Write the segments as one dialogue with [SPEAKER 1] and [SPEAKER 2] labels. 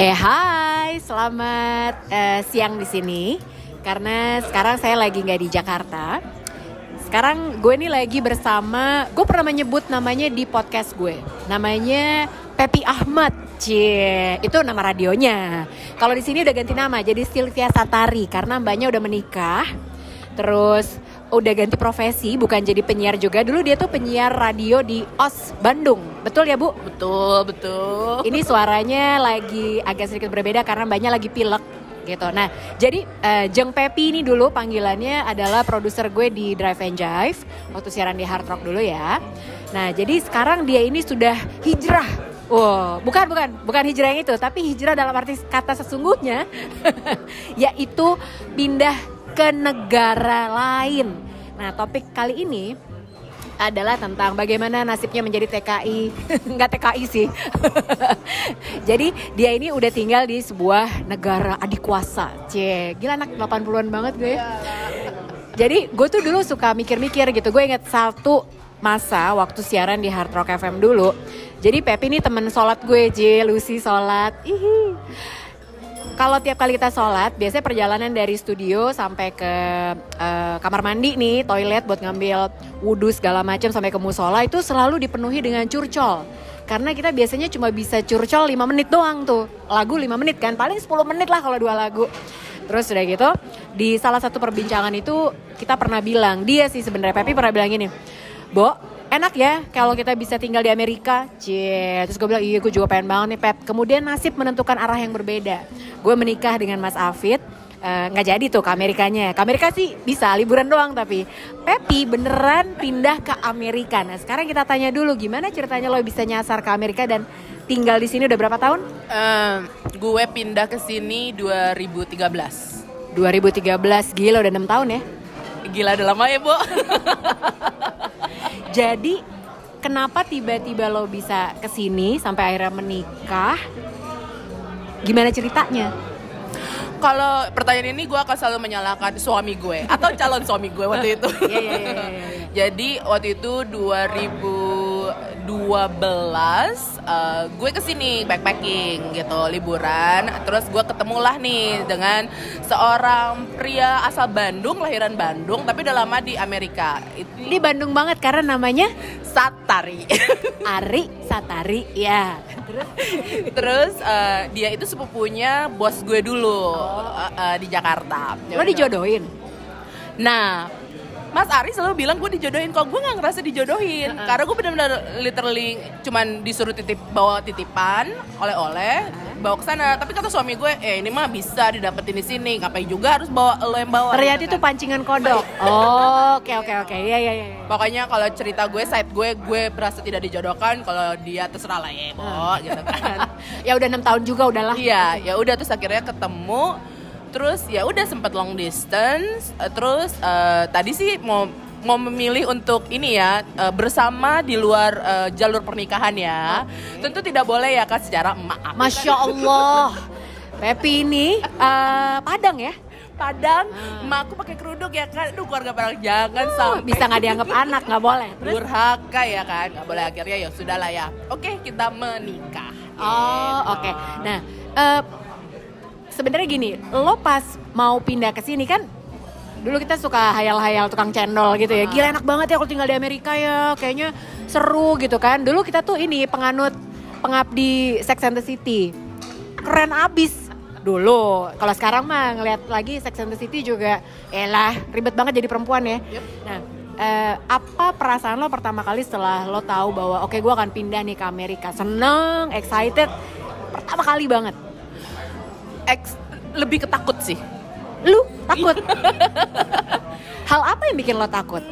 [SPEAKER 1] Eh hai, selamat eh, siang di sini. Karena sekarang saya lagi nggak di Jakarta. Sekarang gue ini lagi bersama, gue pernah menyebut namanya di podcast gue. Namanya Pepi Ahmad. Cie, itu nama radionya. Kalau di sini udah ganti nama jadi Sylvia Satari karena mbaknya udah menikah. Terus udah ganti profesi, bukan jadi penyiar juga. Dulu dia tuh penyiar radio di OS Bandung. Betul ya, Bu?
[SPEAKER 2] Betul, betul.
[SPEAKER 1] Ini suaranya lagi agak sedikit berbeda karena mbaknya lagi pilek gitu. Nah, jadi eh, Jeng Pepi ini dulu panggilannya adalah produser gue di Drive and Jive waktu siaran di Hard Rock dulu ya. Nah, jadi sekarang dia ini sudah hijrah. Wow, bukan bukan bukan hijrah yang itu, tapi hijrah dalam arti kata sesungguhnya yaitu pindah ke negara lain. Nah, topik kali ini adalah tentang bagaimana nasibnya menjadi TKI nggak TKI sih. Jadi dia ini udah tinggal di sebuah negara adik kuasa gila anak 80-an banget gue. Jadi gue tuh dulu suka mikir-mikir gitu. Gue inget satu masa waktu siaran di Hard Rock FM dulu. Jadi Pepi ini temen sholat gue J Lucy sholat kalau tiap kali kita sholat, biasanya perjalanan dari studio sampai ke uh, kamar mandi nih, toilet buat ngambil wudhu segala macam sampai ke musola itu selalu dipenuhi dengan curcol. Karena kita biasanya cuma bisa curcol 5 menit doang tuh. Lagu 5 menit kan, paling 10 menit lah kalau dua lagu. Terus udah gitu, di salah satu perbincangan itu kita pernah bilang, dia sih sebenarnya Pepi pernah bilang gini, Bo, enak ya kalau kita bisa tinggal di Amerika. Cie, terus gue bilang iya gue juga pengen banget nih Pep. Kemudian nasib menentukan arah yang berbeda. Gue menikah dengan Mas Afid, nggak uh, jadi tuh ke Amerikanya. Ke Amerika sih bisa liburan doang tapi Pepi beneran pindah ke Amerika. Nah sekarang kita tanya dulu gimana ceritanya lo bisa nyasar ke Amerika dan tinggal di sini udah berapa tahun?
[SPEAKER 2] Uh, gue pindah ke sini 2013.
[SPEAKER 1] 2013 gila udah enam tahun ya?
[SPEAKER 2] Gila udah lama ya, Bu.
[SPEAKER 1] Jadi kenapa tiba-tiba lo bisa ke sini sampai akhirnya menikah? Gimana ceritanya?
[SPEAKER 2] Kalau pertanyaan ini gue akan selalu menyalahkan suami gue atau calon suami gue waktu itu.
[SPEAKER 1] Iya, iya, iya, iya.
[SPEAKER 2] Jadi waktu itu 2012 uh, gue ke sini backpacking gitu liburan. Terus gue ketemulah nih dengan seorang pria asal Bandung, lahiran Bandung, tapi udah lama di Amerika. Itu
[SPEAKER 1] Di Bandung banget karena namanya
[SPEAKER 2] Satari.
[SPEAKER 1] Ari Satari, ya. Terus
[SPEAKER 2] Terus uh, dia itu sepupunya bos gue dulu uh, uh, di Jakarta.
[SPEAKER 1] lo dijodohin?
[SPEAKER 2] Nah, Mas Ari selalu bilang gue dijodohin kok gue nggak ngerasa dijodohin
[SPEAKER 1] Uh-uh.
[SPEAKER 2] karena gue benar-benar literally cuman disuruh titip bawa titipan oleh-oleh bawa ke sana tapi kata suami gue eh ini mah bisa didapetin di sini ngapain juga harus bawa lo yang bawa
[SPEAKER 1] Ternyata
[SPEAKER 2] gitu
[SPEAKER 1] itu
[SPEAKER 2] kan.
[SPEAKER 1] pancingan kodok. Oh, oke oke oke. Iya iya iya.
[SPEAKER 2] Pokoknya kalau cerita gue side gue gue berasa tidak dijodohkan kalau dia terserah lah ya bo
[SPEAKER 1] Uh.
[SPEAKER 2] gitu kan
[SPEAKER 1] Ya udah enam tahun juga udahlah.
[SPEAKER 2] Iya, ya udah terus akhirnya ketemu. Terus ya udah sempat long distance. eh, Terus eh, tadi sih mau mau memilih untuk ini ya eh, bersama di luar eh, jalur pernikahan ya. Tentu tidak boleh ya kan secara maaf.
[SPEAKER 1] Masya Allah. Pepi ini eh, Padang ya?
[SPEAKER 2] Padang, emakku pakai kerudung ya kan. Aduh keluarga Padang jangan sampai
[SPEAKER 1] Bisa nggak dianggap anak nggak boleh. Terus?
[SPEAKER 2] durhaka ya kan. Nggak boleh akhirnya ya sudahlah ya. Oke, kita menikah.
[SPEAKER 1] Oh oke. Nah eh, sebenarnya gini, lo pas mau pindah ke sini kan dulu kita suka hayal-hayal tukang cendol gitu ya. Gila enak banget ya kalau tinggal di Amerika ya. Kayaknya seru gitu kan. Dulu kita tuh ini penganut pengabdi Sex and the City. Keren abis dulu. Kalau sekarang mah ngeliat lagi Sex and the City juga elah ribet banget jadi perempuan ya.
[SPEAKER 2] Yep.
[SPEAKER 1] Nah, eh, apa perasaan lo pertama kali setelah lo tahu bahwa oke gue akan pindah nih ke Amerika? Seneng, excited, pertama kali banget.
[SPEAKER 2] Ex lebih ketakut sih.
[SPEAKER 1] Lu takut? Hal apa yang bikin lo takut?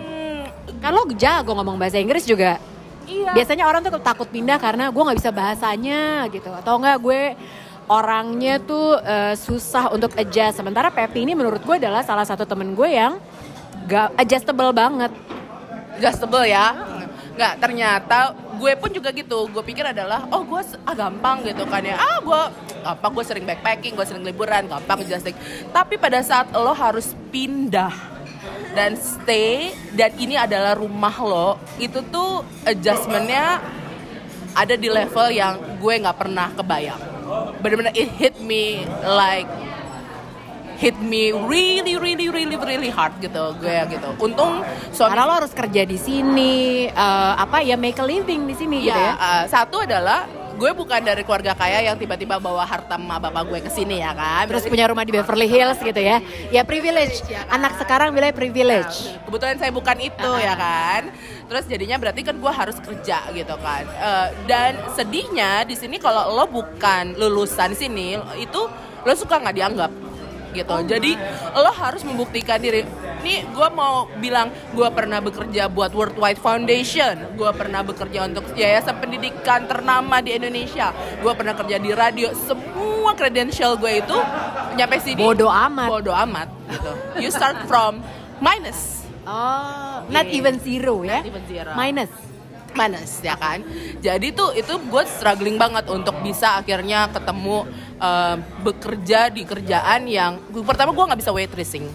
[SPEAKER 1] Kan lo jago ngomong bahasa Inggris juga.
[SPEAKER 2] Iya.
[SPEAKER 1] Biasanya orang tuh takut pindah karena gue nggak bisa bahasanya gitu, atau enggak gue orangnya tuh eh, susah untuk adjust. Sementara Pepi ini menurut gue adalah salah satu temen gue yang gak adjustable banget.
[SPEAKER 2] adjustable ya nggak ternyata gue pun juga gitu gue pikir adalah oh gue ah gampang gitu kan ya ah gue gampang gue sering backpacking gue sering liburan gampang adjusting tapi pada saat lo harus pindah dan stay dan ini adalah rumah lo itu tuh adjustmentnya ada di level yang gue nggak pernah kebayang. Bener-bener it hit me like hit me really really really really hard gitu gue gitu. Untung suami
[SPEAKER 1] Karena lo harus kerja di sini, eh, apa ya make a living di sini gitu ya.
[SPEAKER 2] ya, eh, satu adalah gue bukan dari keluarga kaya yang tiba-tiba bawa harta emak bapak gue ke sini ya kan
[SPEAKER 1] Terus punya rumah di Beverly Hills gitu ya. Ya privilege. Anak sekarang bilangnya privilege.
[SPEAKER 2] kebetulan saya bukan itu ya kan terus jadinya berarti kan gue harus kerja gitu kan Eh, dan sedihnya di sini kalau lo bukan lulusan sini itu lo suka nggak dianggap gitu jadi lo harus membuktikan diri nih gue mau bilang gue pernah bekerja buat World Wide Foundation gue pernah bekerja untuk yayasan pendidikan ternama di Indonesia gue pernah kerja di radio semua credential gue itu nyampe sini
[SPEAKER 1] Bodoh amat.
[SPEAKER 2] bodo amat gitu you start from minus
[SPEAKER 1] Oh, not
[SPEAKER 2] Iya.
[SPEAKER 1] even zero ya.
[SPEAKER 2] Not even zero.
[SPEAKER 1] Minus.
[SPEAKER 2] Minus ya kan? Jadi tuh itu gue struggling banget untuk bisa akhirnya ketemu eh, bekerja di kerjaan yang pertama gue nggak bisa waitressing.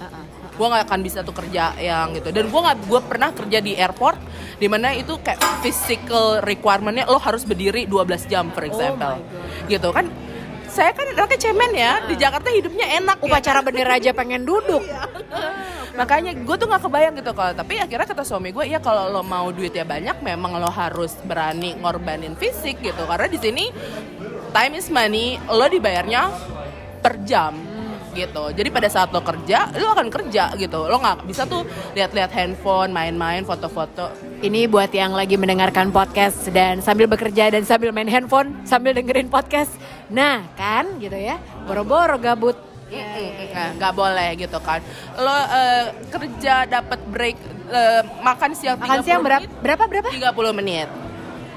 [SPEAKER 2] Gue nggak akan bisa tuh kerja yang gitu. Dan gue nggak gue pernah kerja di airport di mana itu kayak physical requirementnya lo harus berdiri 12 jam for example. gitu kan? Saya kan anaknya cemen ya di Jakarta hidupnya enak ya.
[SPEAKER 1] Upacara bendera aja pengen duduk.
[SPEAKER 2] Makanya gue tuh nggak kebayang gitu kalau tapi akhirnya kata suami gue ya kalau lo mau duitnya banyak memang lo harus berani ngorbanin fisik gitu karena di sini time is money lo dibayarnya per jam gitu jadi pada saat lo kerja lo akan kerja gitu lo nggak bisa tuh lihat-lihat handphone main-main foto-foto
[SPEAKER 1] Ini buat yang lagi mendengarkan podcast dan sambil bekerja dan sambil main handphone, sambil dengerin podcast. Nah, kan gitu ya. Boro-boro gabut.
[SPEAKER 2] Nah, nggak boleh gitu kan lo eh, kerja dapat break eh, makan siang
[SPEAKER 1] Makan
[SPEAKER 2] 30
[SPEAKER 1] siang berapa?
[SPEAKER 2] menit,
[SPEAKER 1] Berapa berapa?
[SPEAKER 2] 30 menit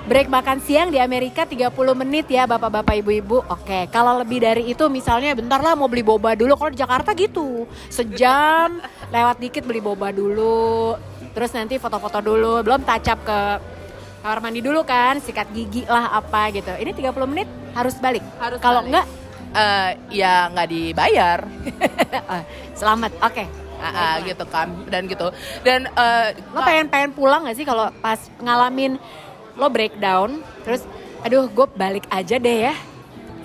[SPEAKER 1] Break makan siang di Amerika 30 menit ya Bapak-bapak Ibu-ibu. Oke, kalau lebih dari itu misalnya bentar lah mau beli boba dulu. Kalau di Jakarta gitu. Sejam lewat dikit beli boba dulu. Terus nanti foto-foto dulu, belum tacap ke kamar mandi dulu kan, sikat gigi lah apa gitu. Ini 30 menit harus balik.
[SPEAKER 2] Harus
[SPEAKER 1] Kalau enggak
[SPEAKER 2] Eh, ya nggak dibayar
[SPEAKER 1] ah, selamat. Oke.
[SPEAKER 2] Ah, ah, gitu kan dan gitu dan eh,
[SPEAKER 1] Lo pengen pengen pulang gak sih kalau pas ngalamin lo breakdown, terus aduh gue balik aja deh ya.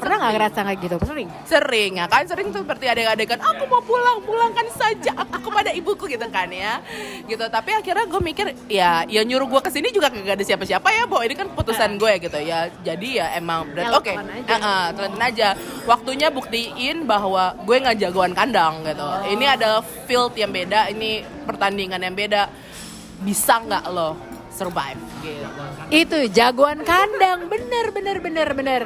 [SPEAKER 1] Pernah nggak ngerasa kayak gitu? Sering.
[SPEAKER 2] sering ya kan? Sering tuh seperti adik-adik kan aku mau pulang pulangkan saja aku pada ibuku gitu kan ya. Gitu tapi akhirnya gue mikir ya ya nyuruh gue ke sini juga gak ada siapa-siapa ya bo. Ini kan keputusan gue gitu. Ya jadi ya emang
[SPEAKER 1] Ya,
[SPEAKER 2] berat
[SPEAKER 1] lo
[SPEAKER 2] oke.
[SPEAKER 1] telan aja.
[SPEAKER 2] Ah, telan aja. Waktunya buktiin bahwa gue nggak jagoan kandang gitu. Ini adalah field yang beda ini pertandingan yang beda. Bisa nggak lo survive gitu?
[SPEAKER 1] Itu jagoan kandang, bener bener bener bener.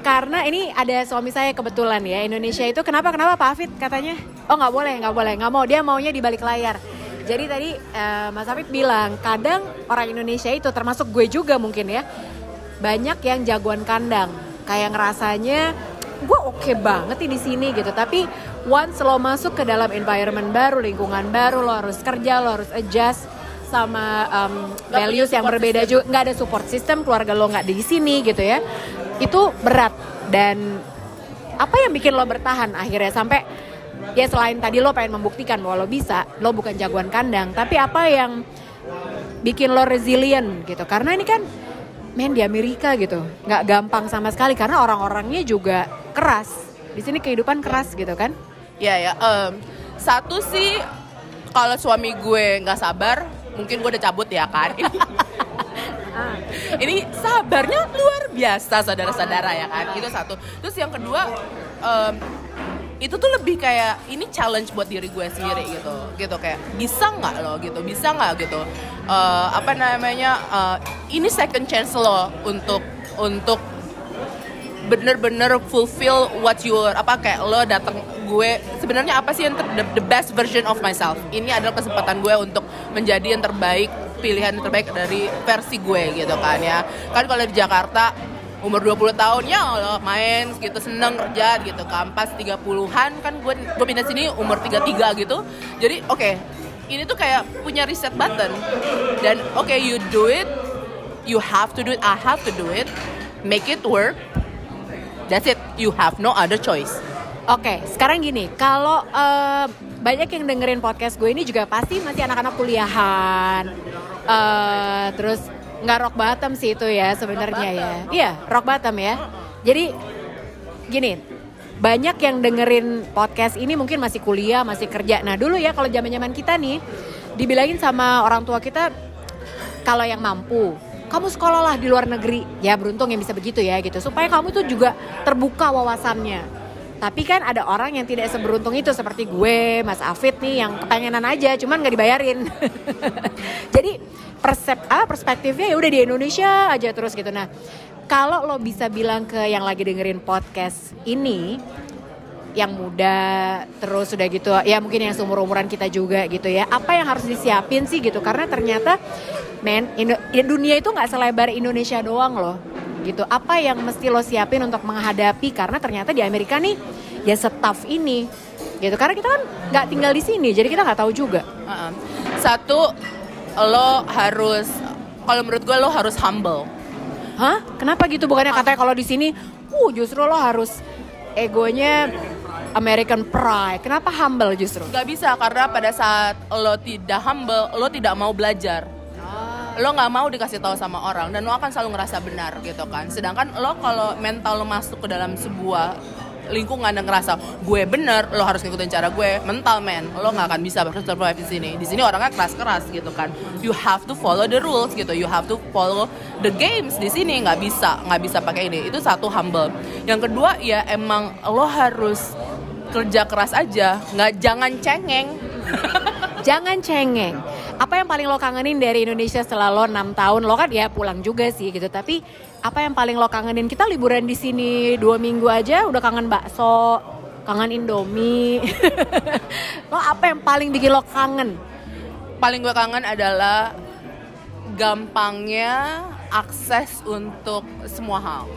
[SPEAKER 1] Karena ini ada suami saya kebetulan ya Indonesia itu kenapa kenapa Pak Afid katanya? Oh nggak boleh nggak boleh nggak mau dia maunya di balik layar. Jadi tadi eh, Mas Afid bilang kadang orang Indonesia itu termasuk gue juga mungkin ya banyak yang jagoan kandang kayak ngerasanya gue oke banget nih di sini gitu tapi once lo masuk ke dalam environment baru lingkungan baru lo harus kerja lo harus adjust sama um, values yang berbeda juga nggak ada support system keluarga lo nggak di sini gitu ya. Itu berat. Dan apa yang bikin lo bertahan akhirnya? Sampai ya selain tadi lo pengen membuktikan bahwa lo bisa lo bukan jagoan kandang tapi apa yang bikin lo resilient gitu. Karena ini kan men di Amerika gitu. Nggak gampang sama sekali karena orang-orangnya juga keras. Di sini kehidupan keras gitu kan?
[SPEAKER 2] Ya ya, em, satu sih kalau suami gue nggak sabar, mungkin gue udah cabut ya kan. Ini, ini sabarnya luar biasa saudara-saudara ya kan. Itu satu. Terus yang kedua, em, itu tuh lebih kayak ini challenge buat diri gue sendiri gitu, gitu kayak bisa nggak lo gitu, bisa nggak gitu. Eh, apa namanya? eh, ini second chance lo untuk untuk bener-bener fulfill what you apa kayak lo datang gue. Sebenarnya apa sih yang ter- the, the best version of myself? Ini adalah kesempatan gue untuk menjadi yang terbaik pilihan yang terbaik dari versi gue gitu kan ya. Kan kalau di Jakarta umur 20 tahun ya lo main gitu seneng kerja gitu kan. Pas 30-an kan gue gue pindah sini umur 33 gitu. Jadi oke ini tuh kayak punya reset button. Dan oke you do it you have to do it I have to do it make it work That's it. You have no other choice.
[SPEAKER 1] Oke, sekarang gini, kalau eh, banyak yang dengerin podcast gue ini juga pasti masih anak-anak kuliahan, eh, terus nggak rock bottom sih itu ya sebenarnya ya. Iya, rock bottom ya. Jadi gini banyak yang dengerin podcast ini mungkin masih kuliah masih kerja nah dulu ya kalau zaman zaman kita nih dibilangin sama orang tua kita kalau yang mampu kamu sekolah lah di luar negeri. Ya beruntung yang bisa begitu ya gitu. Supaya kamu tuh juga terbuka wawasannya. Tapi kan ada orang yang tidak seberuntung itu seperti gue Mas Afid nih yang kepengenan aja cuman nggak dibayarin. Jadi persep ah, perspektifnya ya udah di Indonesia aja terus gitu. Nah kalau lo bisa bilang ke yang lagi dengerin podcast ini yang muda terus sudah gitu ya mungkin yang seumur umuran kita juga gitu ya. Apa yang harus disiapin sih gitu? Karena ternyata men Indo dunia itu nggak selebar Indonesia doang loh gitu. Apa yang mesti lo siapin untuk menghadapi? Karena ternyata di Amerika nih ya setaf ini gitu. Karena kita kan nggak tinggal di sini jadi kita nggak tahu juga.
[SPEAKER 2] Satu, lo harus kalau menurut gue lo harus humble.
[SPEAKER 1] hah? Kenapa gitu? Bukannya katanya kalau di sini uh justru lo harus egonya American pride kenapa humble justru
[SPEAKER 2] Gak bisa karena pada saat lo tidak humble, lo tidak mau belajar. Lo nggak mau dikasih tahu sama orang dan lo akan selalu ngerasa benar gitu kan. Sedangkan lo kalau mental lo masuk ke dalam sebuah lingkungan dan ngerasa gue bener, lo harus ngikutin cara gue, mental man, lo nggak akan bisa survive di sini. Di sini orangnya keras-keras gitu kan. You have to follow the rules gitu. You have to follow the games di sini nggak bisa nggak bisa pakai ini. Itu satu humble. Yang kedua ya emang lo harus kerja keras aja, nggak jangan cengeng.
[SPEAKER 1] Jangan cengeng. Apa yang paling lo kangenin dari Indonesia setelah lo 6 tahun? Lo kan ya pulang juga sih gitu. Tapi apa yang paling lo kangenin? Kita liburan di sini dua minggu aja udah kangen bakso, kangen Indomie. lo apa yang paling bikin lo kangen?
[SPEAKER 2] Paling gue kangen adalah gampangnya akses untuk semua hal.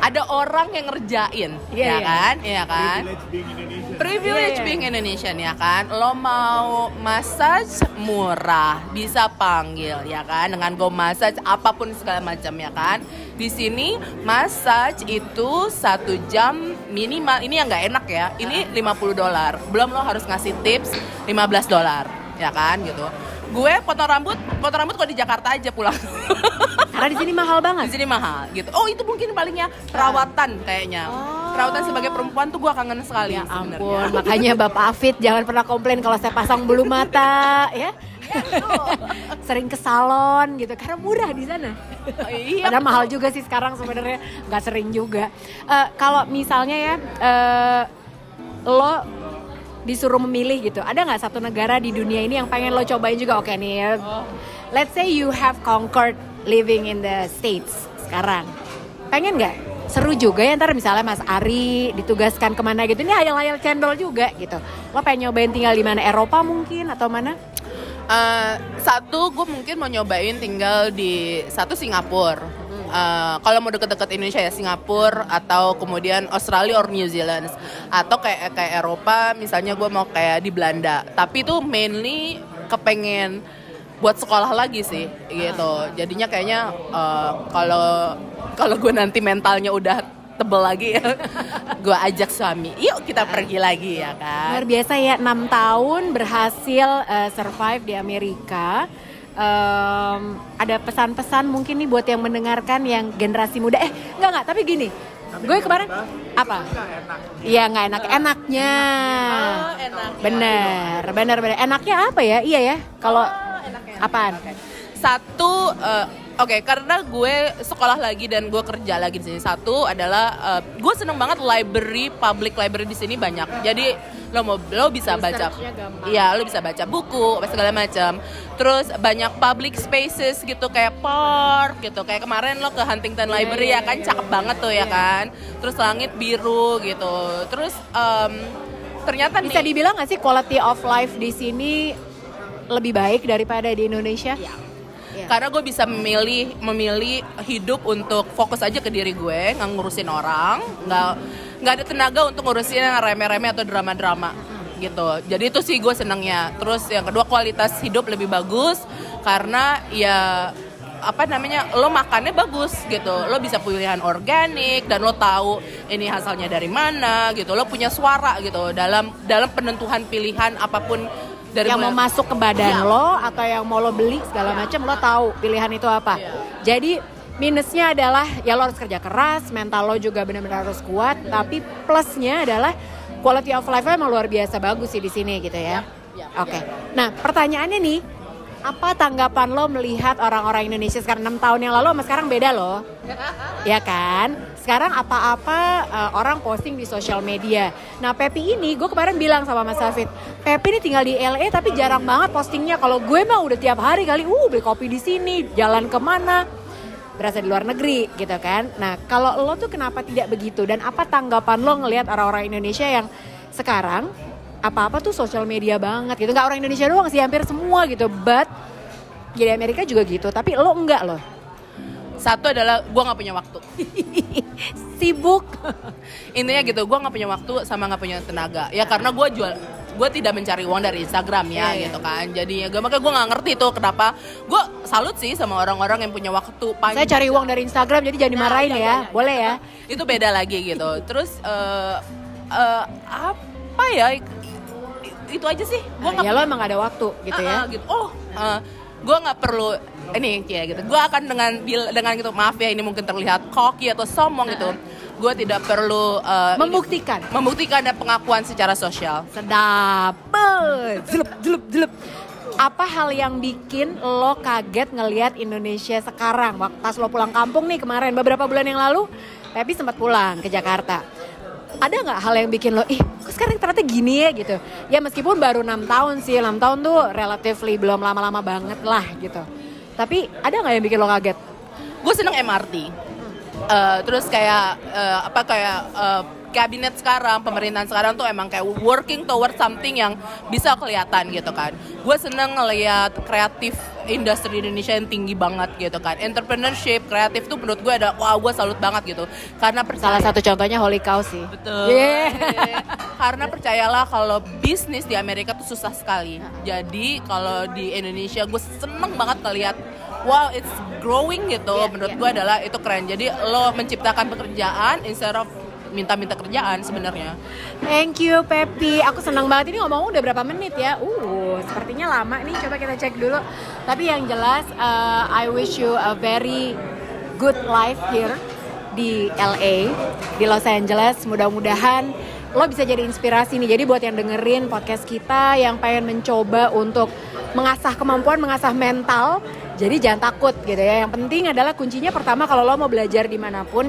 [SPEAKER 2] Ada orang yang ngerjain,
[SPEAKER 1] Iya,
[SPEAKER 2] ya
[SPEAKER 1] iya.
[SPEAKER 2] kan? Iya kan?
[SPEAKER 3] Privilege being Indonesian.
[SPEAKER 2] Privilege
[SPEAKER 1] iya.
[SPEAKER 2] being Indonesian ya kan. Lo mau massage murah, bisa panggil ya kan dengan go massage apa pun segala macam ya kan. Di sini massage itu satu jam minimal. Ini yang nggak enak ya. Ini 50 dolar. Belum lo harus ngasih tips 15 dolar ya kan gitu. Gue potong rambut, potong rambut kok di Jakarta aja pulang.
[SPEAKER 1] Karena di sini mahal
[SPEAKER 2] di
[SPEAKER 1] banget.
[SPEAKER 2] sini mahal gitu. Oh itu mungkin palingnya perawatan kayaknya.
[SPEAKER 1] Oh.
[SPEAKER 2] Perawatan sebagai perempuan tuh gue kangen sekali.
[SPEAKER 1] Ya ampun, makanya Bapak Afid jangan pernah komplain kalau saya pasang bulu mata, ya. Sering ke salon gitu, karena murah di sana.
[SPEAKER 2] iya.
[SPEAKER 1] Padahal mahal juga sih sekarang sebenarnya, nggak sering juga. Eh, kalau misalnya ya, eh, lo disuruh memilih gitu, ada nggak satu negara di dunia ini yang pengen lo cobain juga? Oke nih, ya. let's say you have conquered living in the states sekarang, pengen nggak? Seru juga ya ntar misalnya Mas Ari ditugaskan ke mana gitu, ini hayal-hayal cendol juga gitu. Lo pengen nyobain tinggal di mana? Eropa mungkin atau mana?
[SPEAKER 2] Eh, satu gue mungkin mau nyobain tinggal di satu Singapura. Eh, kalau mau deket-deket Indonesia ya Singapura atau kemudian Australia or New Zealand. Atau kayak kayak Eropa misalnya gue mau kayak di Belanda. Tapi itu mainly kepengen buat sekolah lagi sih gitu. Jadinya kayaknya eh, kalau kalau gue nanti mentalnya udah tebel lagi ya gue ajak suami yuk kita pergi lagi ya kan.
[SPEAKER 1] Luar biasa ya, 6 tahun berhasil eh, survive di Amerika. Em, ada pesan-pesan mungkin nih buat yang mendengarkan yang generasi muda. Eh, enggak enggak, tapi gini. Gue kemarin apa? Iya nggak enak enaknya.
[SPEAKER 2] Oh, enaknya.
[SPEAKER 1] Bener, bener, bener. Enaknya apa ya? Iya ya. Kalau apaan?
[SPEAKER 2] satu eh, oke karena gue sekolah lagi dan gue kerja lagi di sini. Satu adalah eh, gue seneng banget library public library di sini banyak. Jadi lo mau lo bisa baca iya lo bisa baca buku apa segala macam terus banyak public spaces gitu kayak park gitu. Kayak kemarin lo ke Huntington Library ya kan? cakep banget tuh ya kan? Terus langit biru gitu. Terus em, ternyata
[SPEAKER 1] Bisa
[SPEAKER 2] nih
[SPEAKER 1] dibilang nggak sih quality of life di sini lebih baik daripada di Indonesia? Iya.
[SPEAKER 2] Karena gue bisa memilih memilih hidup untuk fokus aja ke diri gue nggak ngurusin orang nggak nggak ada tenaga untuk ngurusin yang remeh-remeh atau drama-drama gitu. Jadi itu sih gue senangnya. Terus yang kedua kualitas hidup lebih bagus karena ya apa namanya lo makannya bagus gitu. Lo bisa pilihan organik dan lo tahu ini hasilnya dari mana gitu. Lo punya suara gitu. Dalam dalam penentuan pilihan apa pun dari
[SPEAKER 1] yang mau
[SPEAKER 2] mulai-
[SPEAKER 1] masuk ke badan
[SPEAKER 2] Iya.
[SPEAKER 1] lo atau yang mau lo beli segala macam lo tahu pilihan itu apa.
[SPEAKER 2] Iya.
[SPEAKER 1] Jadi minusnya adalah ya lo harus kerja keras, mental lo juga benar-benar harus kuat, tapi plusnya adalah quality of life-nya emang luar biasa bagus sih di sini gitu ya.
[SPEAKER 2] Ya,
[SPEAKER 1] Oke. Nah, pertanyaannya nih, apa tanggapan lo melihat orang-orang Indonesia sekarang 6 tahun yang lalu sama sekarang beda loh? ya kan? Sekarang apa-apa uh, orang posting di sosial media. Nah, Pepi ini gue kemarin bilang sama Mas Safid, Pepi ini tinggal di LA tapi jarang banget postingnya. Kalau gue mah udah tiap hari kali, uh beli kopi di sini, jalan ke mana, berasa di luar negeri gitu kan. Nah, kalau lo tuh kenapa tidak begitu? Dan apa tanggapan lo ngelihat orang-orang Indonesia yang sekarang apa-apa tuh sosial media banget gitu. Nggak orang Indonesia doang sih, hampir semua gitu. But jadi Amerika juga gitu, tapi lo enggak loh.
[SPEAKER 2] Satu adalah gue nggak punya waktu.
[SPEAKER 1] Sibuk.
[SPEAKER 2] Intinya gitu, gue nggak punya waktu sama nggak punya tenaga. Ya karena gue jual gue tidak mencari uang dari Instagram ya
[SPEAKER 1] Iya, iya.
[SPEAKER 2] gitu kan jadi ya gue makanya gue nggak ngerti tuh kenapa gue salut sih sama orang-orang yang punya waktu panjang
[SPEAKER 1] Saya cari uang dari Instagram jadi jangan dimarahin
[SPEAKER 2] iya,
[SPEAKER 1] ya.
[SPEAKER 2] iya, iya.
[SPEAKER 1] Boleh ya?
[SPEAKER 2] itu beda lagi gitu terus eh eh, apa ya itu aja sih gue
[SPEAKER 1] Nah, ya lo emang gak ada waktu gitu ya.
[SPEAKER 2] Ah, ah, gitu. Oh, gue nggak perlu ini ya gitu. Gue akan dengan bil- dengan gitu maaf ya ini mungkin terlihat cocky atau sombong gitu. Gue tidak perlu uh, ini-
[SPEAKER 1] Membuktikan.
[SPEAKER 2] membuktikan ada pengakuan secara sosial.
[SPEAKER 1] Sedap. Jelup, jelup, jelup. Apa hal yang bikin lo kaget ngelihat Indonesia sekarang? Waktu pas lo pulang kampung nih kemarin beberapa bulan yang lalu, Pepi sempat pulang ke Jakarta. Ada nggak hal yang bikin lo, ih kok sekarang ternyata gini ya gitu? Ya meskipun baru enam tahun sih, enam tahun tuh relatively belum lama-lama banget lah gitu. Tapi ada nggak yang bikin lo kaget?
[SPEAKER 2] Gue seneng MRT. Eh, terus kayak eh, apa kayak eh, kabinet sekarang, pemerintahan sekarang tuh emang kayak working toward something yang bisa kelihatan gitu kan. Gue seneng ngeliat kreatif industri Indonesia yang tinggi banget gitu kan. Entrepreneurship, kreatif tuh menurut gue ada, wah gue salut banget gitu. Karena percaya.
[SPEAKER 1] Salah satu contohnya Holy Cow sih.
[SPEAKER 2] Betul.
[SPEAKER 1] Yeah.
[SPEAKER 2] Karena percayalah kalau bisnis di Amerika tuh susah sekali. Jadi kalau di Indonesia gue seneng banget ngeliat wow it's growing gitu.
[SPEAKER 1] Iya,
[SPEAKER 2] Menurut
[SPEAKER 1] iya.
[SPEAKER 2] gue adalah itu keren. Jadi lo menciptakan pekerjaan instead of minta-minta kerjaan sebenarnya.
[SPEAKER 1] Thank you Pepi. Aku senang banget ini ngomong udah berapa menit ya. Uh, sepertinya lama nih. Coba kita cek dulu. Tapi yang jelas uh, I wish you a very good life here di LA, di Los Angeles. Mudah-mudahan lo bisa jadi inspirasi nih. Jadi buat yang dengerin podcast kita yang pengen mencoba untuk mengasah kemampuan, mengasah mental, jadi jangan takut gitu ya. Yang penting adalah kuncinya pertama kalau lo mau belajar di mana pun,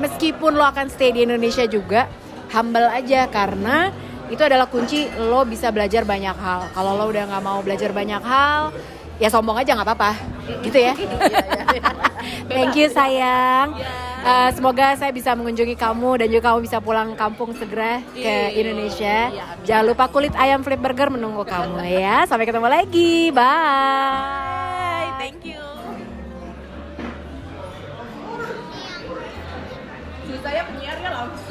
[SPEAKER 1] meskipun lo akan stay di Indonesia juga humble aja. Karena itu adalah kunci lo bisa belajar banyak hal. Kalau lo udah nggak mau belajar banyak hal ya sombong aja nggak apa-apa. Gitu ya. Thank you sayang. Eh, semoga saya bisa mengunjungi kamu dan juga kamu bisa pulang kampung segera ke
[SPEAKER 2] Iya.
[SPEAKER 1] Indonesia.
[SPEAKER 2] Iya,
[SPEAKER 1] jangan lupa kulit ayam flip burger menunggu kamu ya. Sampai ketemu lagi. Bye
[SPEAKER 2] Thank you. Saya penyiarnya langsung.